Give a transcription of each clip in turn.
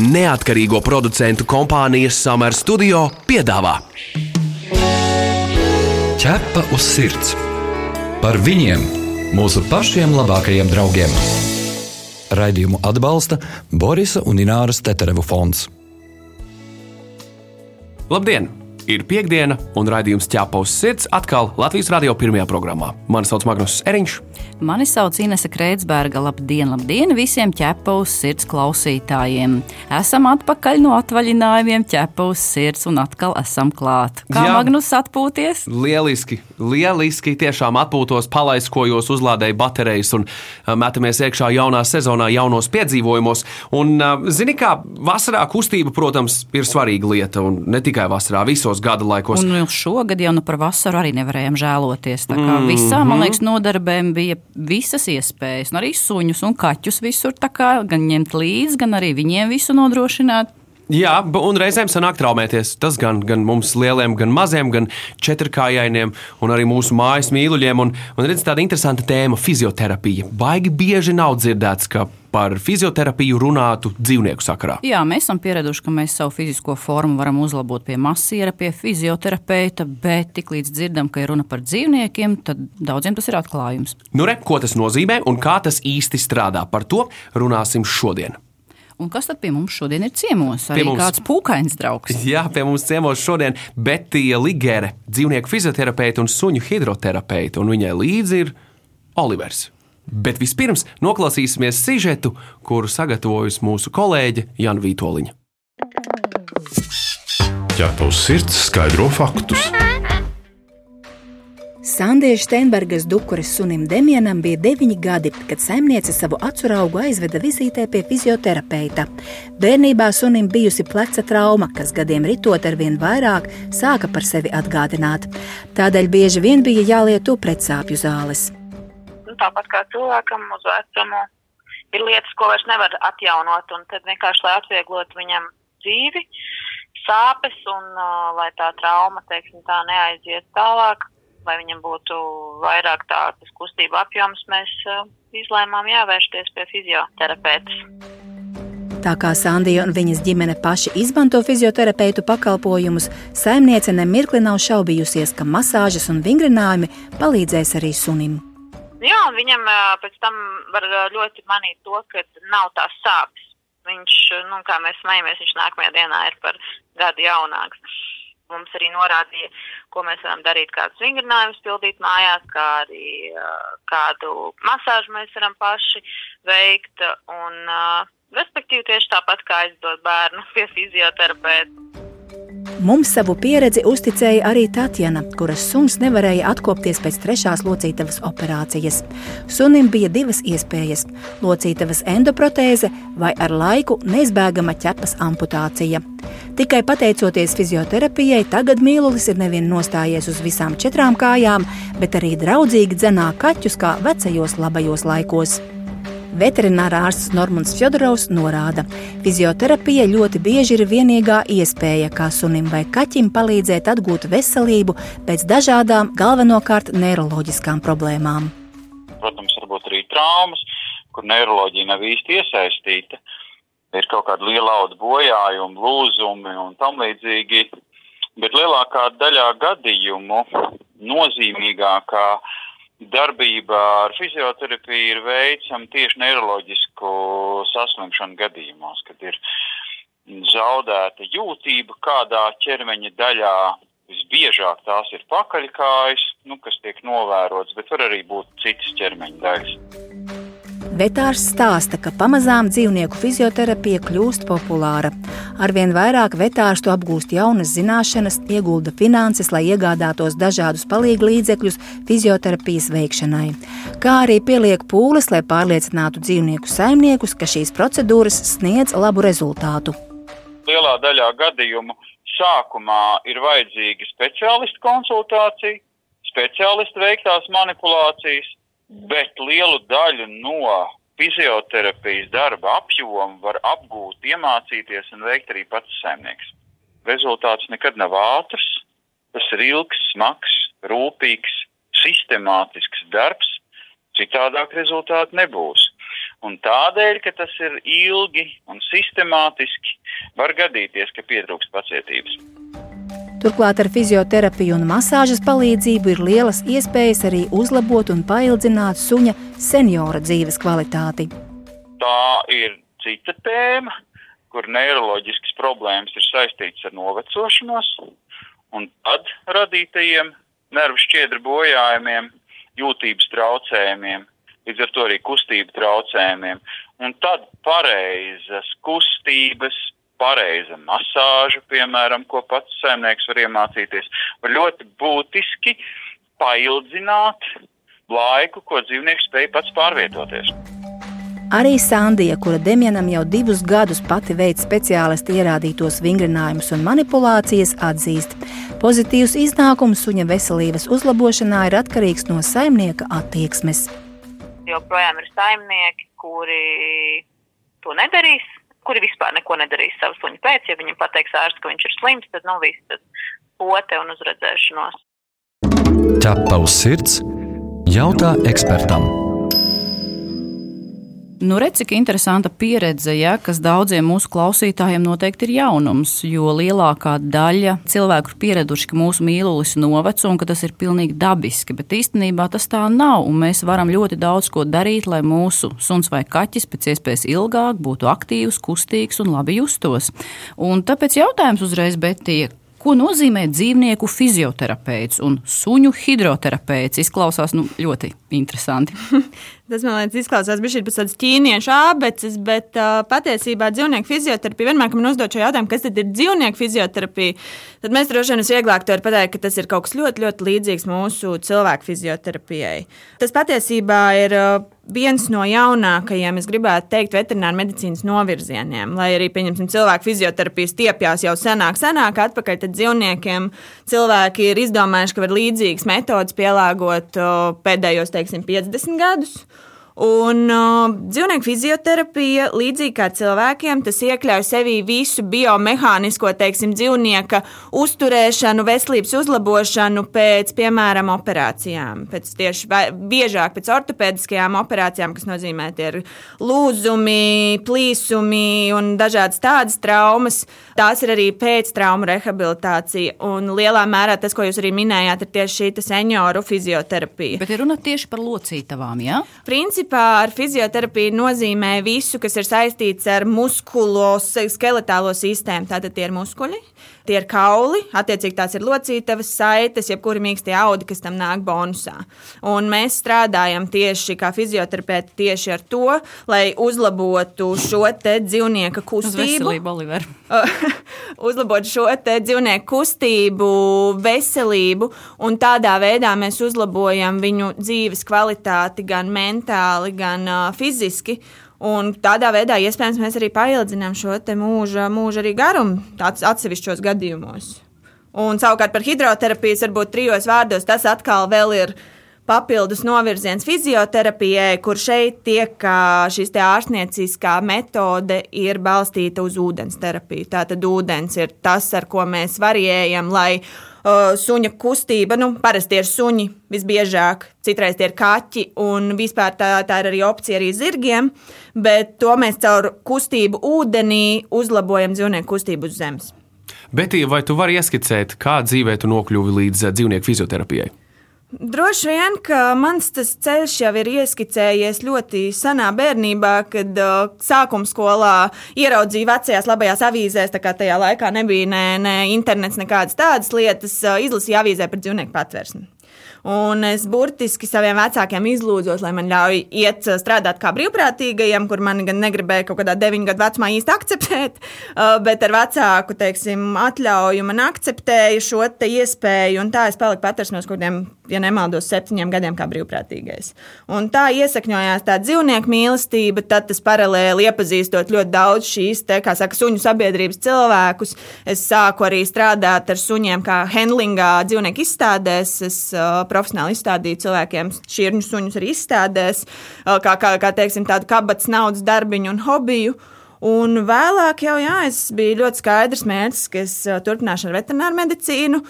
neatkarīgo producentu kompānijas Summer Studio piedāvā Ķepa uz sirds par viņiem, mūsu pašiem labākajiem draugiem. Raidījumu atbalsta Borisa un Ināras Teterevu fonds. Labdien! Ir piekdiena, un raidījums ķēpa uz sirds atkal Latvijas radio pirmajā programmā. Mani sauc Magnus Eriņš. Mani sauc Inese Kreitsberga. Labdien, labdien visiem ķepa uz sirds klausītājiem. Esam atpakaļ no atvaļinājumiem, ķepa uz sirds un atkal esam klāt. Kā Jā. Magnus atpūties? Lieliski, lieliski. Tiešām atpūtos, palaiskojos, uzlādēju baterijas un uh, metamies iekšā jaunā sezonā, jaunos piedzīvojumos. Un, uh, zini, kā vasarā kustība, protams, ir svarīga lieta, un ne tikai vasarā, visos gada laikos. Un šogad jau nu par vasaru arī nevarējām žēloties. Tā kā mm -hmm. visām, man liekas, nodarbēm bija visas iespējas, un arī suņus un kaķus visur kā, gan ņemt līdzi, gan arī viņiem visu nodrošināt. Jā, un reizēm sanāk traumēties. Tas gan, gan mums lieliem, gan maziem, gan četrkājainiem, un arī mūsu mājas mīluļiem. Un, un redz, tāda interesanta tēma - fizioterapija. Baigi bieži nav dzirdēts, ka par fizioterapiju runātu dzīvnieku sakarā. Jā, mēs esam pieraduši, ka mēs savu fizisko formu varam uzlabot pie masiera, pie fizioterapeita, bet tiklīdz dzirdam, ka ir runa par dzīvniekiem, tad daudziem tas ir atklājums. Nu, re, ko tas nozīmē un kā tas īsti strādā? Par to runāsim šodien. Un kas tad pie mums šodien ir ciemos? Arī mums, kāds pūkains draugs. Jā, pie mums ciemos šodien Betija Ligere, dzīvnieku fizioterapeite un suņu hidroterapeite, un viņai līdzi ir Olivers. Bet vispirms noklausīsimies sižetu, kuru sagatavojusi mūsu kolēģe Jana Vitoļiņa. Ja tavs sirds skaidro faktus, Sandieša Steinbergas dukuris sunim Demianam bija 9 gadi, kad saimniece savu acu aizveda vizītē pie fizioterapeita. Bērnībā sunim bijusi pleca trauma, kas gadiem ritot ar vien vairāk sāka par sevi atgādināt. Tādēļ bieži vien bija jālieto pretsāpju zāles tāpat kā cilvēkam uz vecumu, ir lietas, ko vairs nevar atjaunot, un tad vienkārši, lai atvieglotu viņam dzīvi, sāpes un uh, lai tā trauma, teiksim, tā neaiziet tālāk, lai viņam būtu vairāk tāds kustību apjoms, mēs uh, izlēmām jāvēršties pie fizioterapeitas. Tā kā Sandija un viņas ģimene paši izmanto fizioterapeitu pakalpojumus, saimniece nemirkli nav šaubījusies, ka masāžas un vingrinājumi palīdzēs arī sunim. Jā, viņam pēc tam var ļoti manīt to, ka nav tās sāpes. Viņš, nu, kā mēs smajamies, viņš nākamajā dienā ir par gadu jaunāks. Mums arī norādīja, ko mēs varam darīt, kādus vingrinājumus pildīt mājās, kā arī kādu masāžu mēs varam paši veikt. Un, respektīvi, tieši tāpat kā aizdot bērnu pie fizioterapeita. Mums savu pieredzi uzticēja arī Tatjana, kuras suns nevarēja atkopties pēc trešās locītavas operācijas. Sunim bija divas iespējas - locītavas endoprotēze vai ar laiku neizbēgama ķepas amputācija. Tikai pateicoties fizioterapijai, tagad mīlulis ir nevien nostājies uz visām četrām kājām, bet arī draudzīgi dzenā kaķus kā vecajos labajos laikos. Veterinārā ārsts Normons Fjodorovs norāda, ka fizioterapija ļoti bieži ir vienīgā iespēja, kā sunim vai kaķim palīdzēt atgūt veselību pēc dažādām, galvenokārt neiroloģiskām problēmām. Protams, varbūt arī traumas, kur neiroloģija nav īsti iesaistīta. Ir kaut kāda liela auga bojājumi, lūzumi un tam līdzīgi. Bet lielākā daļā gadījumu nozīmīgākā darbība ar fizioterapiju ir veicama tieši neiroloģisku saslimšanu gadījumos, kad ir zaudēta jūtība kādā ķermeņa daļā. Visbiežāk tās ir pakaļkājas, nu, kas tiek novērotas, bet var arī būt citas ķermeņa daļas. Vetārs stāsta, ka pamazām dzīvnieku fizioterapija kļūst populāra. Arvien vairāk vetārstu apgūst jaunas zināšanas, iegulda finanses, lai iegādātos dažādus palīgu līdzekļus fizioterapijas veikšanai, kā arī pieliek pūles, lai pārliecinātu dzīvnieku saimniekus, ka šīs procedūras sniedz labu rezultātu. Lielā daļā gadījumu sākumā ir vajadzīga speciālistu konsultācija, speciālistu veiktās manipulācijas, bet lielu daļu no fizioterapijas darba apjomu var apgūt, iemācīties un veikt arī pats saimnieks. Rezultāts nekad nav ātrs, tas ir ilgs, smags, rūpīgs, sistemātisks darbs, citādāk rezultāti nebūs. Un tādēļ, ka tas ir ilgi un sistemātiski, var gadīties, ka pietrūkst pacietības. Turklāt ar fizioterapiju un masāžas palīdzību ir lielas iespējas arī uzlabot un paildzināt suņa seniora dzīves kvalitāti. Tā ir cita tēma, kur neiroloģiskas problēmas ir saistītas ar novecošanos un tad radītajiem nervu šķiedru bojājumiem, jūtības traucējumiem, līdz ar to arī kustību traucējumiem. Un tad pareizas kustības, pareiza masāža, piemēram, ko pats saimnieks var iemācīties, var ļoti būtiski paildzināt laiku, ko dzīvnieks spēj pats pārvietoties. Arī Sandija, kura Demjanam jau divus gadus pati veids speciālisti ierādītos vingrinājumus un manipulācijas, atzīst, pozitīvs iznākums suņa veselības uzlabošanā ir atkarīgs no saimnieka attieksmes. Joprojām ir saimnieki, kuri to nedarīs, kuri vispār neko nedarīs savu suņu pēc. Ja viņam pateiks ārsts, ka viņš ir slims, tad nu, viss tas pote un uzredzēšanos. Ķepa uz sirds jautā ekspertam. Nu, redz, cik interesanta pieredze, ja, kas daudziem mūsu klausītājiem noteikti ir jaunums, jo lielākā daļa cilvēku ir pieraduši, ka mūsu mīlulis noveco un ka tas ir pilnīgi dabiski, bet īstenībā tas tā nav, un mēs varam ļoti daudz ko darīt, lai mūsu suns vai kaķis pēc iespējas ilgāk būtu aktīvs, kustīgs un labi justos. Un tāpēc jautājums uzreiz, Betija, Ko nozīmē dzīvnieku fizioterapeits un suņu hidroterapeits? Izklausās nu, ļoti interesanti. Tas man liekas, izklausās pēc tādas ķīniešu abeces, bet uh, patiesībā dzīvnieku fizioterapija vienmēr, kad man uzdod šo jautājumu, kas tad ir dzīvnieku fizioterapija, tad mēs droši vien visvieglāk to pateikt, ka tas ir kaut kas ļoti, ļoti līdzīgs mūsu cilvēku fizioterapijai. Tas patiesībā ir. Uh, viens no jaunākajiem, es gribētu teikt, veterināra medicīnas novirzieniem. Lai arī, pieņemsim, cilvēku fizioterapijas stiepjas jau senāk, senāk atpakaļ, tad dzīvniekiem cilvēki ir izdomājuši, ka var līdzīgas metodas pielāgot pēdējos, teiksim, 50 gadus. Un uh, dzīvnieku fizioterapija, līdzīgi kā cilvēkiem, tas iekļauj sevī visu biomehānisko, teiksim, dzīvnieka uzturēšanu, veselības uzlabošanu pēc, piemēram, operācijām. Pēc tieši biežāk pēc ortopēdiskajām operācijām, kas nozīmē tie ir lūzumi, plīsumi un dažādas tādas traumas. Tās ir arī pēctraumu rehabilitācija. Un lielā mērā tas, ko jūs arī minējāt, ir tieši šī senioru fizioterapija. Bet ir runa tieši par locītavām, jā? Ja? Principā principā ar fizioterapiju nozīmē visu, kas ir saistīts ar muskulo skeletālo sistēmu. Tātad tie ir muskuļi, tie ir kauli, attiecīgi tās ir locītavas, saites, jebkuri mīkstie audi, kas tam nāk bonusā. Un mēs strādājam tieši kā fizioterapeiti tieši ar to, lai uzlabotu šo te dzīvnieka kustību. Oliver. uzlabot šo te dzīvnieku kustību, veselību, un tādā veidā mēs uzlabojam viņu dzīves kvalitāti gan mentāli, gan uh, fiziski. Un tādā veidā iespējams mēs arī paildzinām šo mūža, mūža arī garumu atsevišķos gadījumos. Un savukārt par hidroterapijas varbūt trijos vārdos tas atkal ir papildus novirziens fizioterapijai, kur šeit tiek šīs ārstnieciskā metode ir balstīta uz ūdens terapiju. Tātad ūdens ir tas, ar ko mēs variējam, lai uh, suņa kustība, nu, parasti ir suņi visbiežāk, citreiz tie ir kaķi, un vispār tā, tā ir arī opcija arī zirgiem, bet to mēs caur kustību ūdenī uzlabojam dzīvnieku kustību uz zemes. Betī, vai tu vari ieskicēt, kā dzīvē tu nokļuvi līdz dzīvnieku fizioterapijai? Droši vien, ka mans ceļš jau ir ieskicējies ļoti senā bērnībā, kad uh, sākuma skolā ieraudzīju vecajās labajās avīzēs, tā kā tajā laikā nebija ne, ne internets, nekādas tādas lietas, uh, izlasīju avīzē par dzīvnieku patvērsni. Un es burtiski saviem vecākiem izlūdzos, lai man ļauj iet uh, strādāt kā brīvprātīgajam, kur man gan negribēja kaut kādā deviņu gadu vecumā īsti akceptēt, uh, bet ar vecāku teiksim, atļauju man akceptēja šo iespēju. Un tā es paliku patversmos kaut kādiem, ja nemaldos, septiņiem gadiem kā brīvprātīgais. Un tā iesakņojās tā dzīvnieku mīlestība, tad tas paralēli iepazīstot ļoti daudz šīs, te, kā saka, suņu sabiedrības cilvēkus. Es sāku arī strādāt ar suņiem, kā handlingā dzīvnieku izstādēs. Es, uh, profesionāli izstādīju cilvēkiem šķirņu suņus arī izstādēs, kā, kā, kā teiksim, tādu kabatas naudas darbiņu un hobiju. Un vēlāk jau jā, es biju ļoti skaidrs mērķis, ka es turpināšu ar veterināru medicīnu.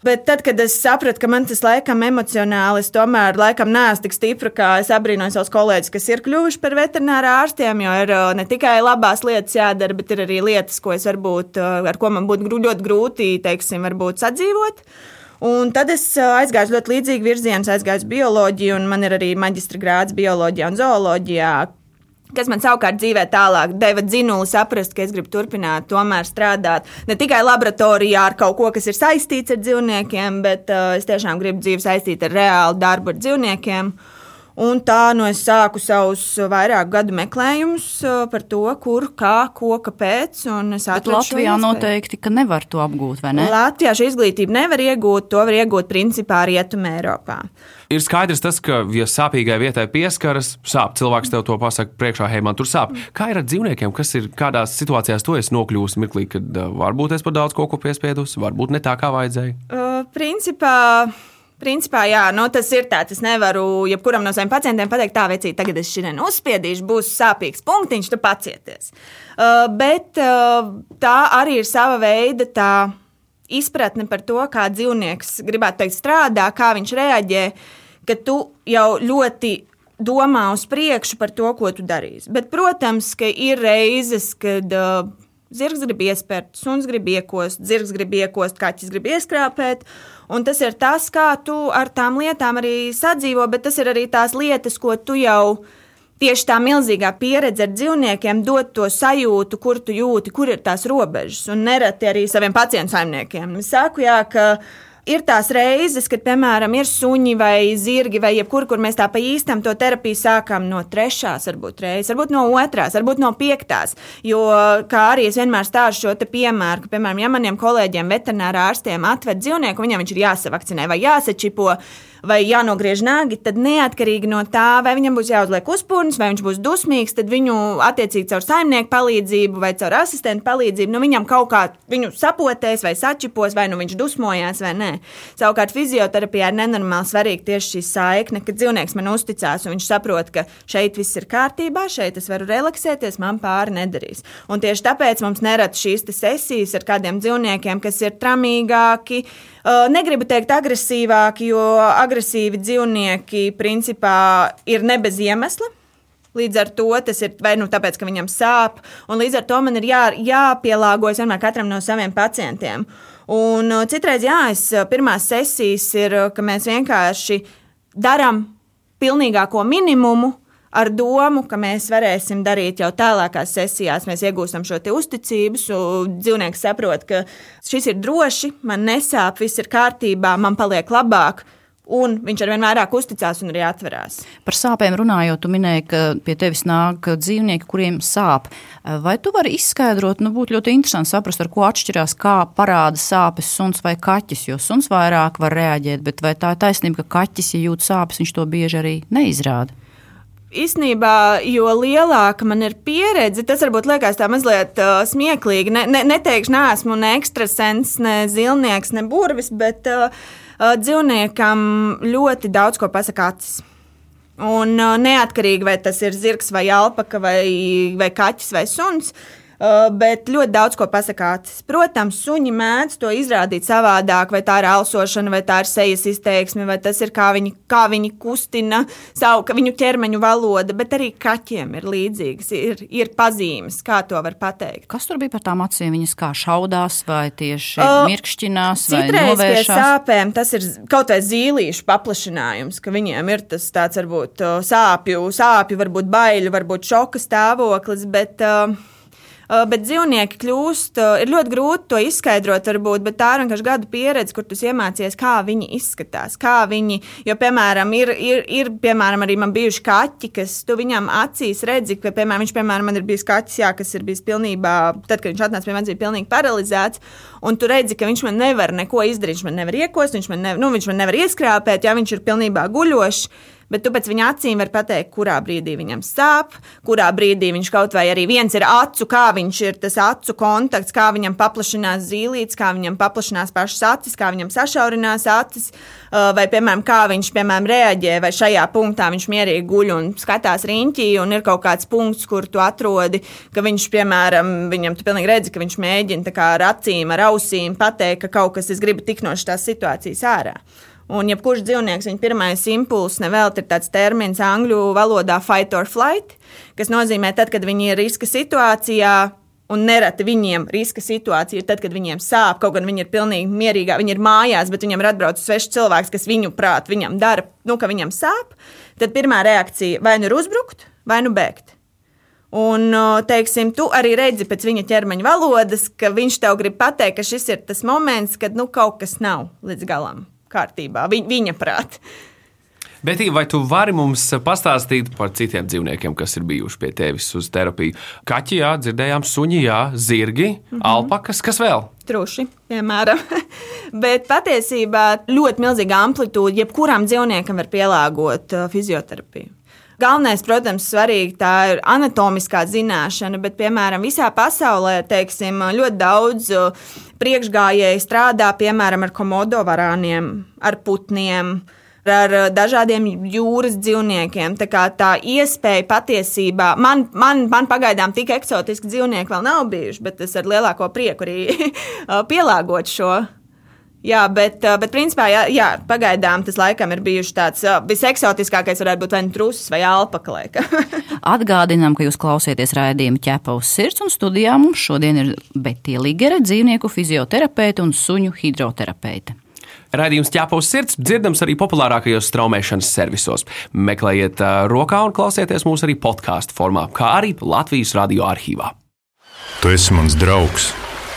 Bet tad, kad es sapratu, ka man tas laikam emocionāli, es tomēr laikam neesmu tik stipra, kā es abrīnoju savus kolēģus, kas ir kļuvuši par veterinārā ārstiem, jo ir ne tikai labās lietas jādara, bet ir arī lietas, ko varbūt, ar ko man būtu ļoti grūti, teiksim, sadzīvot. Un tad es aizgāju ļoti līdzīgu virzienu, aizgāju uz bioloģiju, un man ir arī maģistra grāds bioloģijā un zooloģijā, kas man savukārt dzīvē tālāk deva dzinuli saprast, ka es gribu turpināt tomēr strādāt ne tikai laboratorijā ar kaut ko, kas ir saistīts ar dzīvniekiem, bet uh, es tiešām gribu dzīvi saistīt ar reālu darbu ar dzīvniekiem. Un tā nu es sāku savus vairāku gadu meklējumus uh, par to, kur, kā, ko, kāpēc. Bet Latvijā noteikti, ka nevar to apgūt, vai ne? Latvijā šī izglītība nevar iegūt, to var iegūt principā Rietumē Eiropā. Ir skaidrs tas, ka, ja sāpīgai vietai pieskaras, sāp cilvēks tev to pasaka priekšā, hei, man tur sāp. Kā ir ar dzīvniekiem, kas ir kādās situācijās to es nokļūstu mirklī, kad uh, varbūt es par daudz kaut ko piespiedu, varbūt ne tā, kā vajadzēja? Uh, principā Principā, jā, nu, tas ir tā. Es nevaru jebkuram no saviem pacientiem pateikt, tā, vecīt, tagad es šodien uzspiedīšu, būs sāpīgs punktiņš, tu pacieties. Uh, bet uh, tā arī ir sava veida tā izpratne par to, kā dzīvnieks, gribētu teikt, strādā, kā viņš reaģē, ka tu jau ļoti domā uz priekšu par to, ko tu darīsi. Bet, protams, ka ir reizes, kad uh, zirgs grib iespērt, suns grib iekost, zirgs grib iekost, kaķis grib ieskrāpēt. Un tas ir tas, kā tu ar tām lietām arī sadzīvo, bet tas ir arī tās lietas, ko tu jau tieši tā milzīgā pieredze ar dzīvniekiem dod to sajūtu, kur tu jūti, kur ir tās robežas. Un nereti arī saviem pacientu saimniekiem. Es saku, jā, ka ir tās reizes, kad, piemēram, ir suņi vai zirgi vai jebkur, kur mēs tā pa īstam to terapiju sākam no trešās, varbūt reizes, varbūt no otrās, varbūt no piektās. Jo, kā arī es vienmēr stāstu šo piemēru, ka, piemēram, ja maniem kolēģiem, veterinārā ārstiem atved dzīvnieku, viņam viņš ir jāsavakcinē vai jāsačipo vai jānogriež nagi, tad neatkarīgi no tā, vai viņam būs jāuzliek uzpūnis, vai viņš būs dusmīgs, tad viņu attiecīgi caur saimnieku palīdzību vai caur asistentu palīdzību, nu viņam kaut kā viņu sapotēs vai sačipos, vai nu viņš dusmojās vai nē. Savukārt fizioterapijā ir nenormāli svarīga tieši šī saikne, ka dzīvnieks man uzticās un viņš saprot, ka šeit viss ir kārtībā, šeit es varu relaksēties, man pāri nedarīs. Un tieši tāpēc mums nerad šīs sesijas ar kādiem dzīvniekiem, kas ir tramīgāki, negribu teikt agresīvāki, jo agresīvi dzīvnieki principā ir ne bez iemesla. Līdz ar to tas ir vai nu tāpēc, ka viņam sāp, un līdz ar to man ir jā, jāpielāgojas vienmēr katram no saviem pacientiem. Un citreiz, jā, es pirmās sesijas ir, ka mēs vienkārši darām pilnīgāko minimumu, ar domu, ka mēs varēsim darīt jau tālākās sesijās, mēs iegūstam šo uzticību. Dzīvnieks saprot, ka šis ir droši, man nesāp, viss ir kārtībā, man paliek labāk. Un viņš ar vien vairāk uzticās un arī atverās. Par sāpēm runājot, tu minēji, ka pie tevis nāk dzīvnieki, kuriem sāp. Vai tu vari izskaidrot, nu, būtu ļoti interesanti saprast, ar ko atšķirās, kā parāda sāpes suns vai kaķis. Jo suns vairāk var reaģēt, bet vai tā ir taisnība, ka kaķis, ja jūt sāpes, viņš to bieži arī neizrāda? Īsnībā, jo lielāka man ir pieredze, tas varbūt liekas tā mazliet uh, smieklīgi. Ne, ne, neteikšu, neesmu ne ekstrasens, ne zilnieks, ne burvis, bet uh, uh, dzīvniekam ļoti daudz ko pasaka acis. Un uh, neatkarīgi vai tas ir zirgs vai alpaka vai, vai kaķis vai suns, Uh, bet ļoti daudz ko pasakā acis. Protams, suņi mēdz to izrādīt savādāk, vai tā ir alsošana, vai tā ir sejas izteiksme, vai tas ir kā viņi, kā viņi kustina savu viņu ķermeņu valodu, bet arī kaķiem ir līdzīgas, ir, ir pazīmes, kā to var pateikt. Kas tur bija par tām acīm? Viņas kā šaudās, vai tieši uh, mirkšķinās, citreiz pie sāpēm tas ir kaut vai zīlīšu paplašinājums, ka viņiem ir tas tāds varbūt sāpju, sāpju, varbūt baiļu, varbūt šoka stāvoklis, bet Uh, bet dzīvnieki kļūst, uh, ir ļoti grūti to izskaidrot, varbūt, bet tā ir vienkārši gadu pieredze, kur tu iemācies, kā viņi izskatās. Kā viņi, jo, piemēram, ir, ir, ir piemēram, arī man bijuši kaķi, kas tu viņam acīs redzi, ka, piemēram, viņš, piemēram, man ir bijis kaķis, jā, kas ir bijis pilnībā, tad, kad viņš atnāca pie manis, bija pilnīgi paralizēts, un tu redzi, ka viņš man nevar neko izdarīt, viņš man nevar iekost, viņš man, nevar, nu, viņš man nevar ieskrāpēt, ja viņš ir pilnībā guļošs. Bet tu pēc viņa acīm vari pateikt, kurā brīdī viņam sāp, kurā brīdī viņš kaut vai arī viens ir acu, kā viņš ir tas acu kontakts, kā viņam paplašinās zīlītes, kā viņam paplašinās pašas acis, kā viņam sašaurinās acis, vai, piemēram, kā viņš, piemēram, reaģē, vai šajā punktā viņš mierīgi guļ un skatās riņķī, un ir kaut kāds punkts, kur tu atrodi, ka viņš, piemēram, viņam tu pilnīgi redzi, ka viņš mēģina ar acīm, ar ausīm pateikt, ka kaut kas, es gribu tik no šīs situācijas ārā. Un jebkurš dzīvnieks, viņa pirmais impulss nevēl ir tāds termins angļu valodā fight or flight, kas nozīmē, tad, kad viņi ir riska situācijā, un nereti viņiem riska situācija ir tad, kad viņiem sāp, kaut gan viņi ir pilnīgi mierīgi, viņi ir mājās, bet viņiem ir atbraucis svešs cilvēks, kas viņu prāt viņam dara, nu, ka viņam sāp. Tad pirmā reakcija vai nu ir uzbrukt, vai nu bēgt. Un, teiksim, tu arī redzi pēc viņa ķermeņa valodas, ka viņš tev grib pateikt, ka šis ir tas moments, kad nu, kaut kas nav līdz galam kārtībā, vi, viņa prāt. Betī, vai tu vari mums pastāstīt par citiem dzīvniekiem, kas ir bijuši pie tevis uz terapiju? Kaķi, jā, dzirdējām, suņi, jā, zirgi, mm -hmm. alpakas, kas vēl? Truši, piemēram. Bet patiesībā ļoti milzīga amplitūda jebkuram dzīvniekam var pielāgot uh, fizioterapiju. Galvenais, protams, svarīgi tā ir anatomiskā zināšana, bet, piemēram, visā pasaulē, teiksim, ļoti daudz uh, priekšgājēji strādā, piemēram, ar komodo varāniem, ar putniem ar uh, dažādiem jūras dzīvniekiem. Tā, tā iespēja patiesībā man, man, man pagaidām tik eksotiski dzīvnieki vēl nav bijuši, bet es ar lielāko prieku arī uh, pielāgot šo Jā, bet, bet principā, jā, jā, pagaidām tas laikam ir bijuši tāds viseksotiskākais, varētu būt vai nu trūcis vai alpakalēka. Atgādinām, ka jūs klausieties raidījumu ķepa uz sirds, un studijā mums šodien ir Betija Ligere, dzīvnieku fizioterapeite un suņu hidroterapeite. Radījums ķēpa uz sirds dzirdams arī populārākajos straumēšanas servisos. Meklējiet uh, rokā un klausieties mūs arī podkāstu formā, kā arī Latvijas radio arhīvā. Tu esi mans draugs,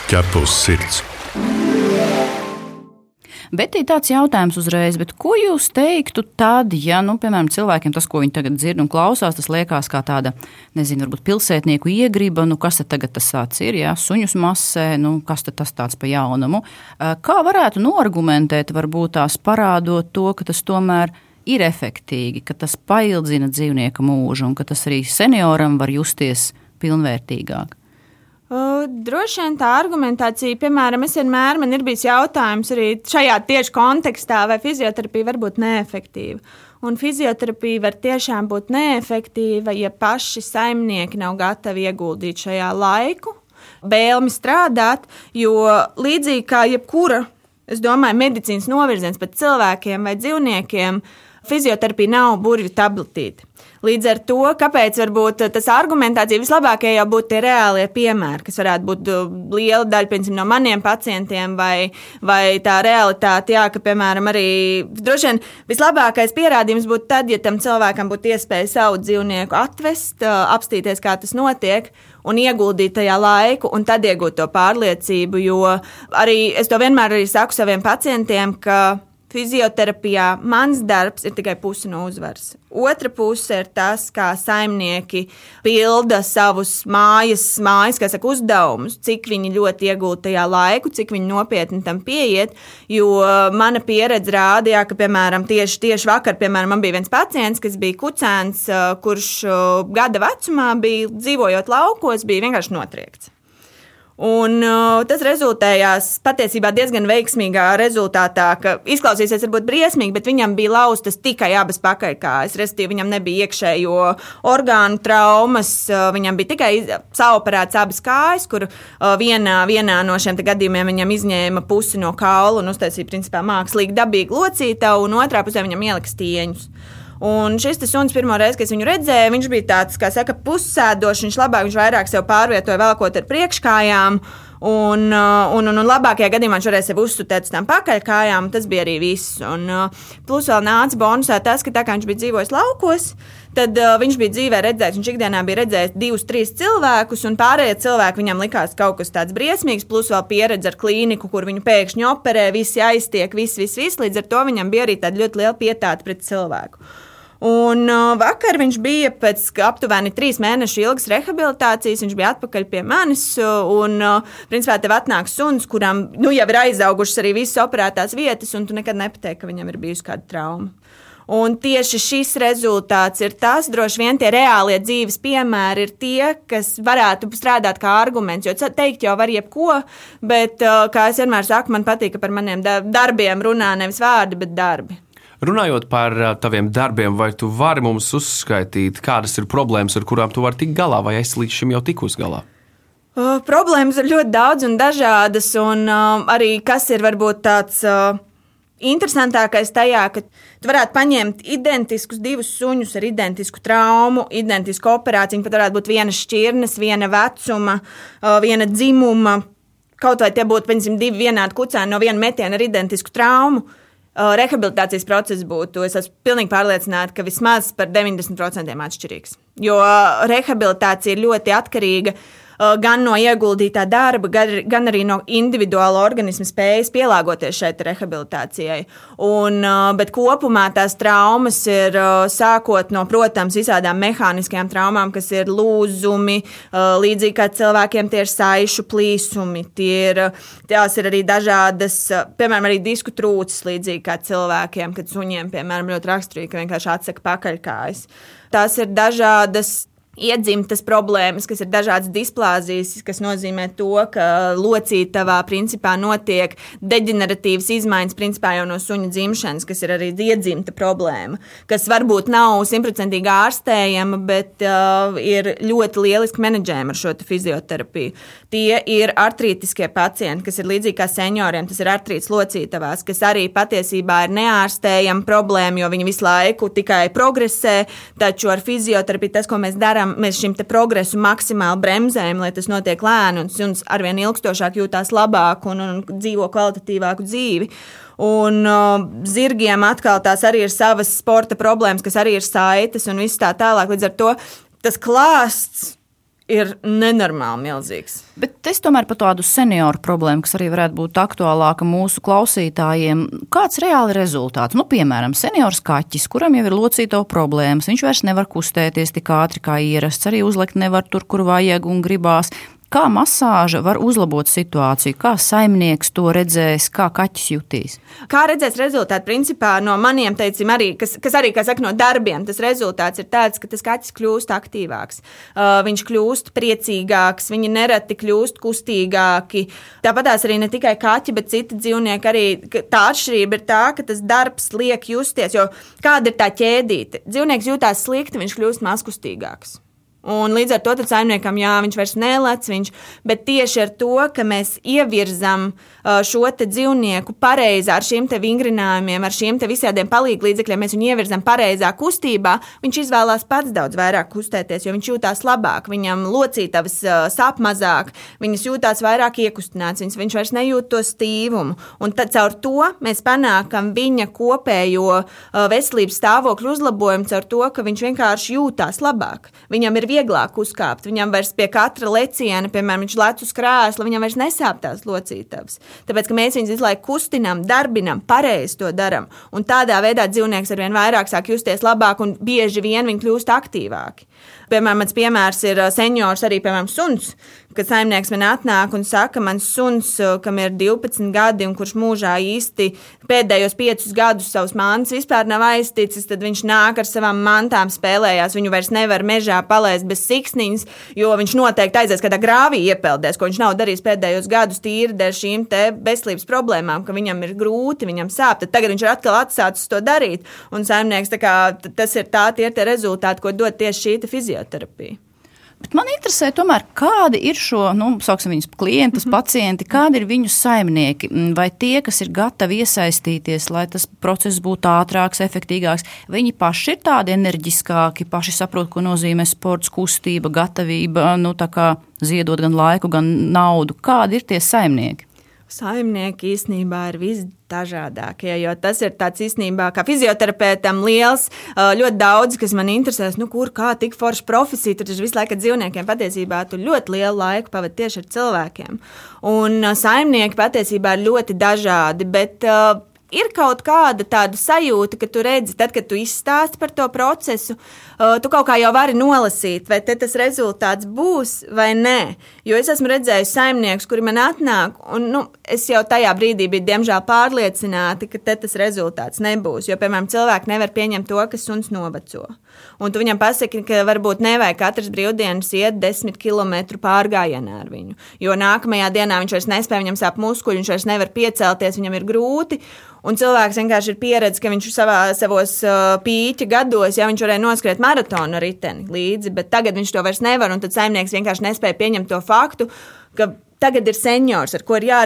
ķēpa uz sirds. Bet ir tāds jautājums uzreiz, ko jūs teiktu tad, ja, nu, piemēram, cilvēkiem tas, ko viņi tagad dzird un klausās, tas liekas kā tāda, nezinu, varbūt pilsētnieku iegriba, nu, kas tad tas ir, jā, suņus masē, nu, kas tad tas tāds pa jaunumu. Kā varētu noargumentēt, varbūt tās parādot to, ka tas tomēr ir efektīgi, ka tas paildzina dzīvnieka mūžu un ka tas arī senioram var justies pilnvērtīgāk? Droši vien tā argumentācija, piemēram, es vienmēr man ir bijis jautājums arī šajā tieši kontekstā, vai fizioterapija var būt neefektīva. Un fizioterapija var tiešām būt neefektīva, ja paši saimnieki nav gatavi ieguldīt šajā laiku, vēlmi strādāt, jo līdzīgi kā jebkura, es domāju, medicīnas novirziens pat cilvēkiem vai dzīvniekiem, fizioterapija nav burvju tabletīte. Līdz ar to, kāpēc varbūt tas argumentācija vislabākie jau būtu tie reālie piemēri, kas varētu būt uh, liela daļa piemēram, no maniem pacientiem, vai, vai tā realitāte, jā, ka, piemēram, arī droši vien vislabākais pierādījums būtu tad, ja tam cilvēkam būtu iespēja savu dzīvnieku atvest, uh, apstīties, kā tas notiek un ieguldīt tajā laiku, un tad iegūt to pārliecību. Jo arī es to vienmēr arī saku saviem pacientiem, ka Fizioterapijā mans darbs ir tikai puse no uzvaras. Otra puse ir tas, kā saimnieki pilda savus mājas, mājas saka, uzdevumus, cik viņi ļoti iegūta tajā laiku, cik viņi nopietni tam pieiet. Jo mana pieredze rādīja, ka, piemēram, tieši, tieši vakar piemēram, man bija viens pacients, kas bija kucēns, kurš gada vecumā bija dzīvojot laukos, bija vienkārši notriekts. Un, uh, tas rezultējās patiesībā diezgan veiksmīgā rezultātā, ka izklausīsies varbūt briesmīgi, bet viņam bija laustas tikai abas pakaļkājas. Respektīvi, viņam nebija iekšējo orgānu traumas, uh, viņam bija tikai sauparēts abas kājas, kur uh, vienā, vienā no šiem gadījumiem viņam izņēma pusi no kaula un uztaisīja principā mākslīgi dabīgu locītavu, un otrā pusē viņam ielika stieņus. Un šis suns pirmo reizi, kad viņu redzēju, viņš bija tāds, kā saka, pussēdošs. Viņš labāk, viņš vairāk sev pārvietoja, velkot ar priekškājām. Un, uh, un, un, un labākajā gadījumā viņš varēja sevi uzstāt uz tām pakaļkājām. Tas bija arī viss. Un, uh, plus vēl nāca bonusā tas, ka tā kā viņš bija dzīvojis laukos, tad uh, viņš bija dzīvē redzējis, viņš ikdienā bija redzējis divus, trīs cilvēkus, un pārējie cilvēki viņam likās kaut kas tāds briesmīgs, plus vēl pieredze ar klīniku, kur viņu pēkšņi operē, visi aiztiek, viss, viss, viss. Līdz ar to viņam bija arī tāda ļoti liela pietāta pret cilvēku. Un uh, vakar viņš bija pēc aptuveni trīs mēnešu ilgas rehabilitācijas. Viņš bija atpakaļ pie manis. Un, uh, principā, tev atnāk suns, kuram nu, jau ir aizaugušas arī visas operētās vietas, un tu nekad nepateiksi, ka viņam ir bijusi kāda trauma. Un tieši šis rezultāts ir tas, droši vien tie reālie dzīves piemēri ir tie, kas varētu strādāt kā arguments. Jo teikt jau var jebko, bet, kā es vienmēr saku, man patīk, ka par maniem darbiem runā nevis vārdi, bet darbi. Runājot par taviem darbiem, vai tu vari mums uzskaitīt, kādas ir problēmas, ar kurām tu vari tikt galā, vai esi līdz šim jau tikus galā? Uh, problēmas ir ļoti daudz un dažādas, un uh, arī kas ir varbūt tāds. Uh, interesantākais tajā, ka tu varētu paņemt identiskus divus suņus ar identisku traumu, identisku operāciju. Pat varētu būt viena šķirnes, viena vecuma, viena dzimuma. Kaut vai tie būtu, piemēram, divi vienādi kucēni no viena metiena ar identisku traumu. Rehabilitācijas process būtu, es esmu pilnīgi pārliecināta, ka vismaz par 90% atšķirīgs. Jo rehabilitācija ir ļoti atkarīga no gan no ieguldītā darba, gan, arī no individuāla organisma spējas pielāgoties šai rehabilitācijai. Un, uh, bet kopumā tās traumas ir uh, sākot no, protams, visādām mehāniskajām traumām, kas ir lūzumi, līdzīgi kā cilvēkiem tie ir saišu plīsumi, tie ir, tās ir arī dažādas, piemēram, arī disku trūcis, līdzīgi kā cilvēkiem, kad suņiem, piemēram, ļoti raksturīgi, ka vienkārši atsaka pakaļkājas. Tās ir dažādas iedzimtas problēmas, kas ir dažādas displāzijas, kas nozīmē to, ka locītavā principā notiek deģeneratīvas izmaiņas principā jau no suņa dzimšanas, kas ir arī iedzimta problēma, kas varbūt nav simtprocentīgi ārstējama, bet uh, ir ļoti lieliski menedžējama ar šo fizioterapiju. Tie ir artrītiskie pacienti, kas ir līdzīgi kā senioriem, tas ir artrīts locītavās, kas arī patiesībā ir neārstējama problēma, jo viņi visu laiku tikai progresē, taču ar fizioterapiju tas, ko mēs darām, darām, mēs šim progresu maksimāli bremzējam, lai tas notiek lēni un suns arvien ilgstošāk jūtās labāk un, un dzīvo kvalitatīvāku dzīvi. Un uh, zirgiem atkal tās arī ir savas sporta problēmas, kas arī ir saites un viss tā tālāk. Līdz ar to tas klāsts ir nenormāli milzīgs. Bet es tomēr par tādu senioru problēmu, kas arī varētu būt aktuālāka mūsu klausītājiem. Kāds reāli rezultāts? Nu, piemēram, seniors kaķis, kuram jau ir locīto problēmas, viņš vairs nevar kustēties tik ātri kā ierasts, arī uzlikt nevar tur, kur vajag un gribās. Kā masāža var uzlabot situāciju, kā saimnieks to redzēs, kā kaķis jutīs? Kā redzēs rezultātu? Principā no maniem teicim, arī, kas, kas arī saka, no darbiem, tas rezultāts ir tāds, ka tas kaķis kļūst aktīvāks. Uh, viņš kļūst priecīgāks, viņi nereti kļūst kustīgāki. Tāpat arī ne tikai kaķi, bet citi dzīvnieki. Arī tā atšķirība ir tā, ka tas darbs liek justies. Jo kāda ir tā ķēdīte? Dzīvnieks jūtās slikti, viņš kļūst mazkustīgāks. Un līdz ar to saimniekam, jā, viņš vairs nelec, viņš, bet tieši ar to, ka mēs ievirzam uh, šo dzīvnieku pareizi ar šiem vingrinājumiem, ar šiem visādiem palīdzekļiem, mēs viņu ievirzam pareizā kustībā, viņš izvēlās pats daudz vairāk kustēties, jo viņš jūtās labāk, viņam locītavas uh, sāp mazāk, viņas jūtās vairāk iekustināts, viņš, viņš vairs nejūt to stīvumu. Un tad caur to mēs panākam viņa kopējo uh, veselības stāvokļu uzlabojumu, caur to, ka viņš vienkārši jūtās labāk. Viņam ir vieglāk uzkāpt. Viņam vairs pie katra leciena, piemēram, viņš lec uz krēsla, viņam vairs nesāp tās locītavas. Tāpēc, ka mēs viņus visu laiku kustinām, darbinām, pareizi to darām. Un tādā veidā dzīvnieks ar vien vairāk sāk justies labāk un bieži vien viņi kļūst aktīvāki. Piemēram, mans piemērs ir seniors, arī piemēram, suns. Kad saimnieks man atnāk un saka, mans suns, kam ir 12 gadi un kurš mūžā īsti pēdējos 5 gadus savus mantas vispār nav aizticis, tad viņš nāk ar savām mantām spēlējās. Viņu vairs nevar mežā palaist bez siksniņas, jo viņš noteikti aizies kādā grāvī iepeldēs, ko viņš nav darījis pēdējos gadus tīri dēļ šīm veselības problēmām, ka viņam ir grūti, viņam sāp. Tad tagad viņš ir atkal atsācis to darīt. Un saimnieks, kā, tas ir tā, tie ir tie rezultāti, ko dod tieši šī fizioterapija. Bet man interesē, tomēr, kādi ir šo nu, viņus klientus, mm -hmm. pacienti, kādi ir viņu saimnieki, vai tie, kas ir gatavi iesaistīties, lai tas process būtu ātrāks, efektīvāks. Viņi paši ir tādi enerģiskāki, paši saprot, ko nozīmē sports, kustība, gatavība, nu, ziedot gan laiku, gan naudu. Kādi ir tie saimnieki? Saimnieki īstenībā ir visdažādākie. Jo tas ir tāds īstenībā, kā fizioterapeitam, liels, ļoti daudz, kas man interesēs, nu, kur kā tik forša profesija. Tur visu laiku dzīvniekiem patiesībā tu ļoti lielu laiku pavadi tieši ar cilvēkiem. Un saimnieki patiesībā ir ļoti dažādi. Bet, ir kaut kāda tāda sajūta, ka tu redzi, tad, kad tu izstāsti par to procesu, uh, tu kaut kā jau vari nolasīt, vai tas rezultāts būs vai nē. Jo es esmu redzējis saimniekus, kuri man atnāk, un nu, es jau tajā brīdī biju diemžēl pārliecināta, ka tas rezultāts nebūs. Jo, piemēram, cilvēki nevar pieņemt to, ka suns noveco. Un tu viņam pasaki, ka varbūt nevajag katras brīvdienas iet desmit km pārgājienā ar viņu. Jo nākamajā dienā viņš vairs nespēja, viņam sāp muskuļi, viņš vairs nevar piecelties, viņam ir grūti. Un cilvēks vienkārši ir pieredzējis, ka viņš savā, savos uh, pīķa gados, ja viņš varēja noskriet maratonu riteni līdzi, bet tagad viņš to vairs nevar. Tad saimnieks vienkārši nespēja pieņemt to faktu, ka tagad ir seniors, ar ko ir jā,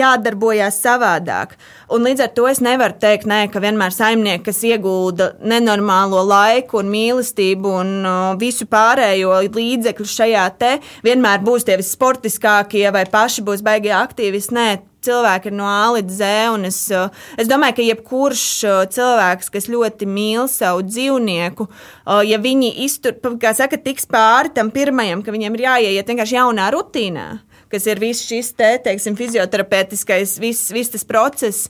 jādarbojas savādāk. Un līdz ar to es nevaru teikt, nē, ka vienmēr saimnieki, kas iegulda nenormālo laiku un mīlestību un visu pārējo līdzekļu šajā te, vienmēr būs tie vissportiskākie vai paši būs baigie aktīvisti. Nē, cilvēki ir no A līdz Z. Es, uh, es domāju, ka jebkurš uh, cilvēks, kas ļoti mīl savu dzīvnieku, uh, ja viņi iztur, kā saka, tiks pāri tam pirmajam, ka viņiem ir jāieiet vienkārši jaunā rutīnā. Kas ir viss šis te, teiksim, fizioterapeitiskais, viss, viss tas process,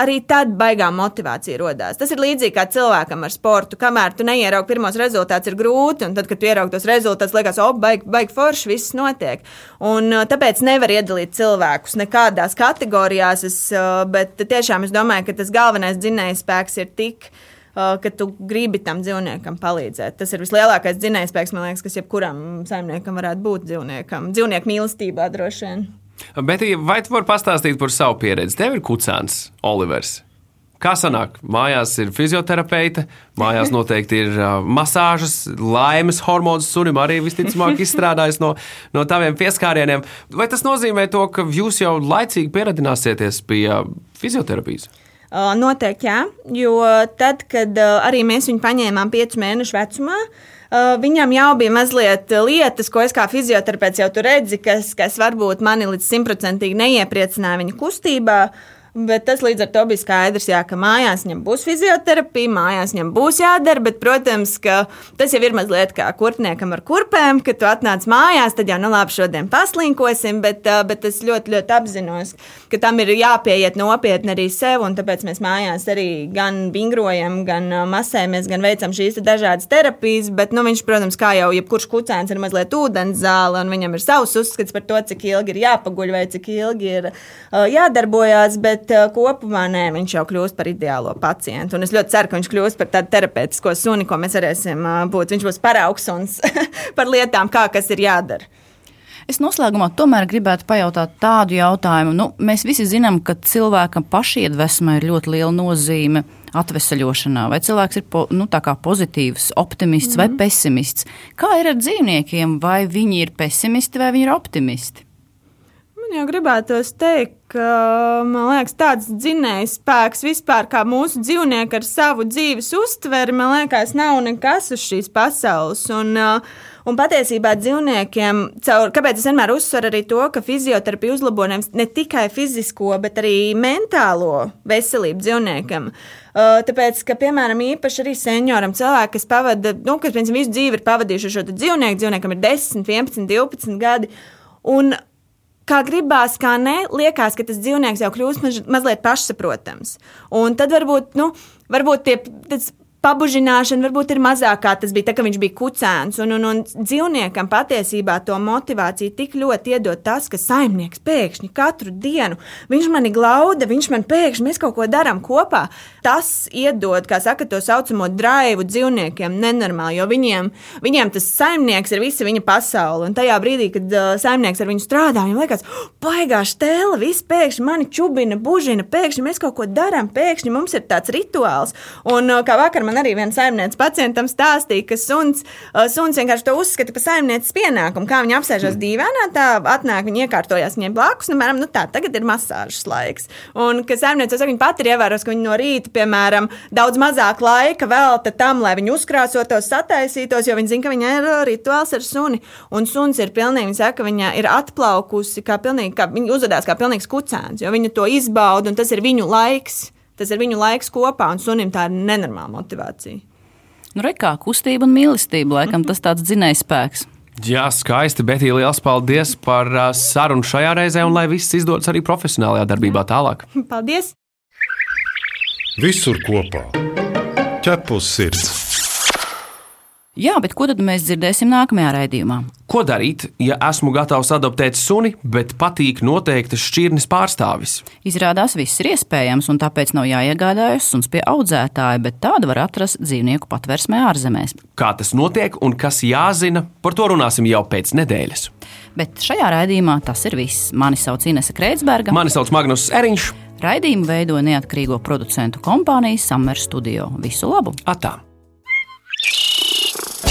arī tad baigā motivācija radās. Tas ir līdzīgi kā cilvēkam ar sportu. Kamēr tu neieraugi pirmos rezultātus, ir grūti, un tad, kad tu ieraugi tos rezultātus, liekas, oh, baigi, baigi forši, viss notiek. Un, uh, tāpēc nevar iedalīt cilvēkus nekādās kategorijās, es, uh, bet tiešām es domāju, ka tas galvenais dzinējs spēks ir tik. Uh, ka tu gribi tam dzīvniekam palīdzēt. Tas ir vislielākais dzinējspēks, man liekas, kas jebkuram saimniekam varētu būt dzīvniekam. Dzīvnieku mīlestībā droši vien. Bet, vai tu vari pastāstīt par savu pieredzi? Tev ir kucēns, Olivers. Kā sanāk? Mājās ir fizioterapeite, mājās noteikti ir uh, masāžas, laimes hormonus sunim arī visticamāk izstrādājis no, no taviem pieskārieniem. Vai tas nozīmē to, ka jūs jau laicīgi pieradināsieties pie uh, fizioterapijas? Noteikti, jā, jo tad, kad arī mēs viņu paņēmām piecu mēnešu vecumā, viņam jau bija mazliet lietas, ko es kā fizioterapeits jau tur redzu, kas, kas varbūt mani līdz simtprocentīgi neiepriecināja viņa kustībā. Bet tas līdz ar to bija skaidrs, jā, ka mājās viņam būs fizioterapija, mājās viņam būs jādara. Bet, protams, tas jau ir mazliet kā kurpniekam ar kurpēm, kad tu atnāc mājās, tad jau nu labi, šodien paslinkosim. Bet, bet es ļoti, ļoti apzinos, ka tam ir jāpieiet nopietni arī sev. Tāpēc mēs mājās arī gan vingrojam, gan masējamies, gan veicam šīs dažādas terapijas. Bet nu, viņš, protams, kā jau jebkurš kucēns, ir mazliet ūdens zāle, un viņam ir savs uzskats par to, cik ilgi ir jāpaguļ vai cik ilgi ir uh, jādarbojas. Bet, bet uh, kopumā nē, viņš jau kļūst par ideālo pacientu. Un es ļoti ceru, ka viņš kļūs par tādu terapeitisko suni, ko mēs varēsim uh, būt. Viņš būs paraugs un par lietām, kā kas ir jādara. Es noslēgumā tomēr gribētu pajautāt tādu jautājumu. Nu, mēs visi zinām, ka cilvēkam pašiedvesmai ir ļoti liela nozīme atvesaļošanā. Vai cilvēks ir po, nu, pozitīvs, optimists mm -hmm. vai mhm. pesimists? Kā ir ar dzīvniekiem? Vai viņi ir pesimisti vai viņi ir optimisti? Jau gribētos teikt, ka man liekas, tāds dzinējs spēks vispār, kā mūsu dzīvnieki ar savu dzīves uztveri, man liekas, nav nekas uz šīs pasaules. Un, uh, un patiesībā dzīvniekiem, caur, kāpēc es vienmēr uzsveru arī to, ka fizioterapija uzlabo ne tikai fizisko, bet arī mentālo veselību dzīvniekam. Uh, tāpēc, ka, piemēram, īpaši arī senioram cilvēkam, kas pavada, nu, kas, piemēram, visu dzīvi ir pavadījuši šo dzīvnieku, dzīvniekam ir 10, 11, 12 gadi. Un kā gribās, kā nē, liekas, ka tas dzīvnieks jau kļūst maz, mazliet pašsaprotams. Un tad varbūt, nu, varbūt tie, pabužināšana varbūt ir mazākā. Tas bija tā, ka viņš bija kucēns. Un, un, un dzīvniekam patiesībā to motivāciju tik ļoti iedod tas, ka saimnieks pēkšņi katru dienu viņš mani glauda, viņš man pēkšņi mēs kaut ko darām kopā. Tas iedod, kā saka, to saucamo drāvu dzīvniekiem nenormāli, jo viņiem, viņiem tas saimnieks ir visa viņa pasaule. Un tajā brīdī, kad uh, saimnieks ar viņu strādā, viņam liekas, oh, baigā stēla, viss pēkšņi mani čubina, bužina, pēkšņi mēs kaut ko darām, pēkšņi mums ir tāds rituāls. Un uh, kā vakar man man arī viena saimniece pacientam stāstīja, ka suns, uh, suns vienkārši to uzskata par saimnieces pienākumu. Kā viņa apsēžas mm. dīvainā, tā atnāk, viņa iekārtojas viņai blakus, nu, piemēram, nu tā, tagad ir masāžas laiks. Un, ka saimniece, viņa pati ir ievērojusi, ka viņa no rīta, piemēram, daudz mazāk laika velta tam, lai viņi uzkrāsotos, sataisītos, jo viņa zina, ka viņai ir uh, rituāls ar suni. Un suns ir pilnīgi, viņa saka, ka viņa ir atplaukusi, kā pilnīgi, kā viņa uzvedās kā pilnīgs kucēns, jo viņa to izbauda un tas ir viņu laiks. Tas ir viņu laiks kopā, un sunim tā ir nenormāla motivācija. Nu, Rekā kustība un mīlestība, laikam, mm -hmm. tas tāds dzinējspēks. Jā, skaisti, bet liels paldies par uh, sarunu šajā reizē, un lai viss izdodas arī profesionālajā darbībā tālāk. Paldies! Visur kopā - ķepus sirds. Jā, bet ko tad mēs dzirdēsim nākamajā raidījumā? Ko darīt, ja esmu gatavs adoptēt suni, bet patīk noteiktas šķirnes pārstāvis? Izrādās, viss ir iespējams, un tāpēc nav jāiegādājas suns pie audzētāja, bet tādu var atrast dzīvnieku patversmē ārzemēs. Kā tas notiek un kas jāzina, par to runāsim jau pēc nedēļas. Bet šajā raidījumā tas ir viss. Mani sauc Inese Kreitsberga. Mani sauc Magnus Eriņš. Raidījumu veido neatkarīgo producentu kompānija Summer Studio. Visu labu! Atā!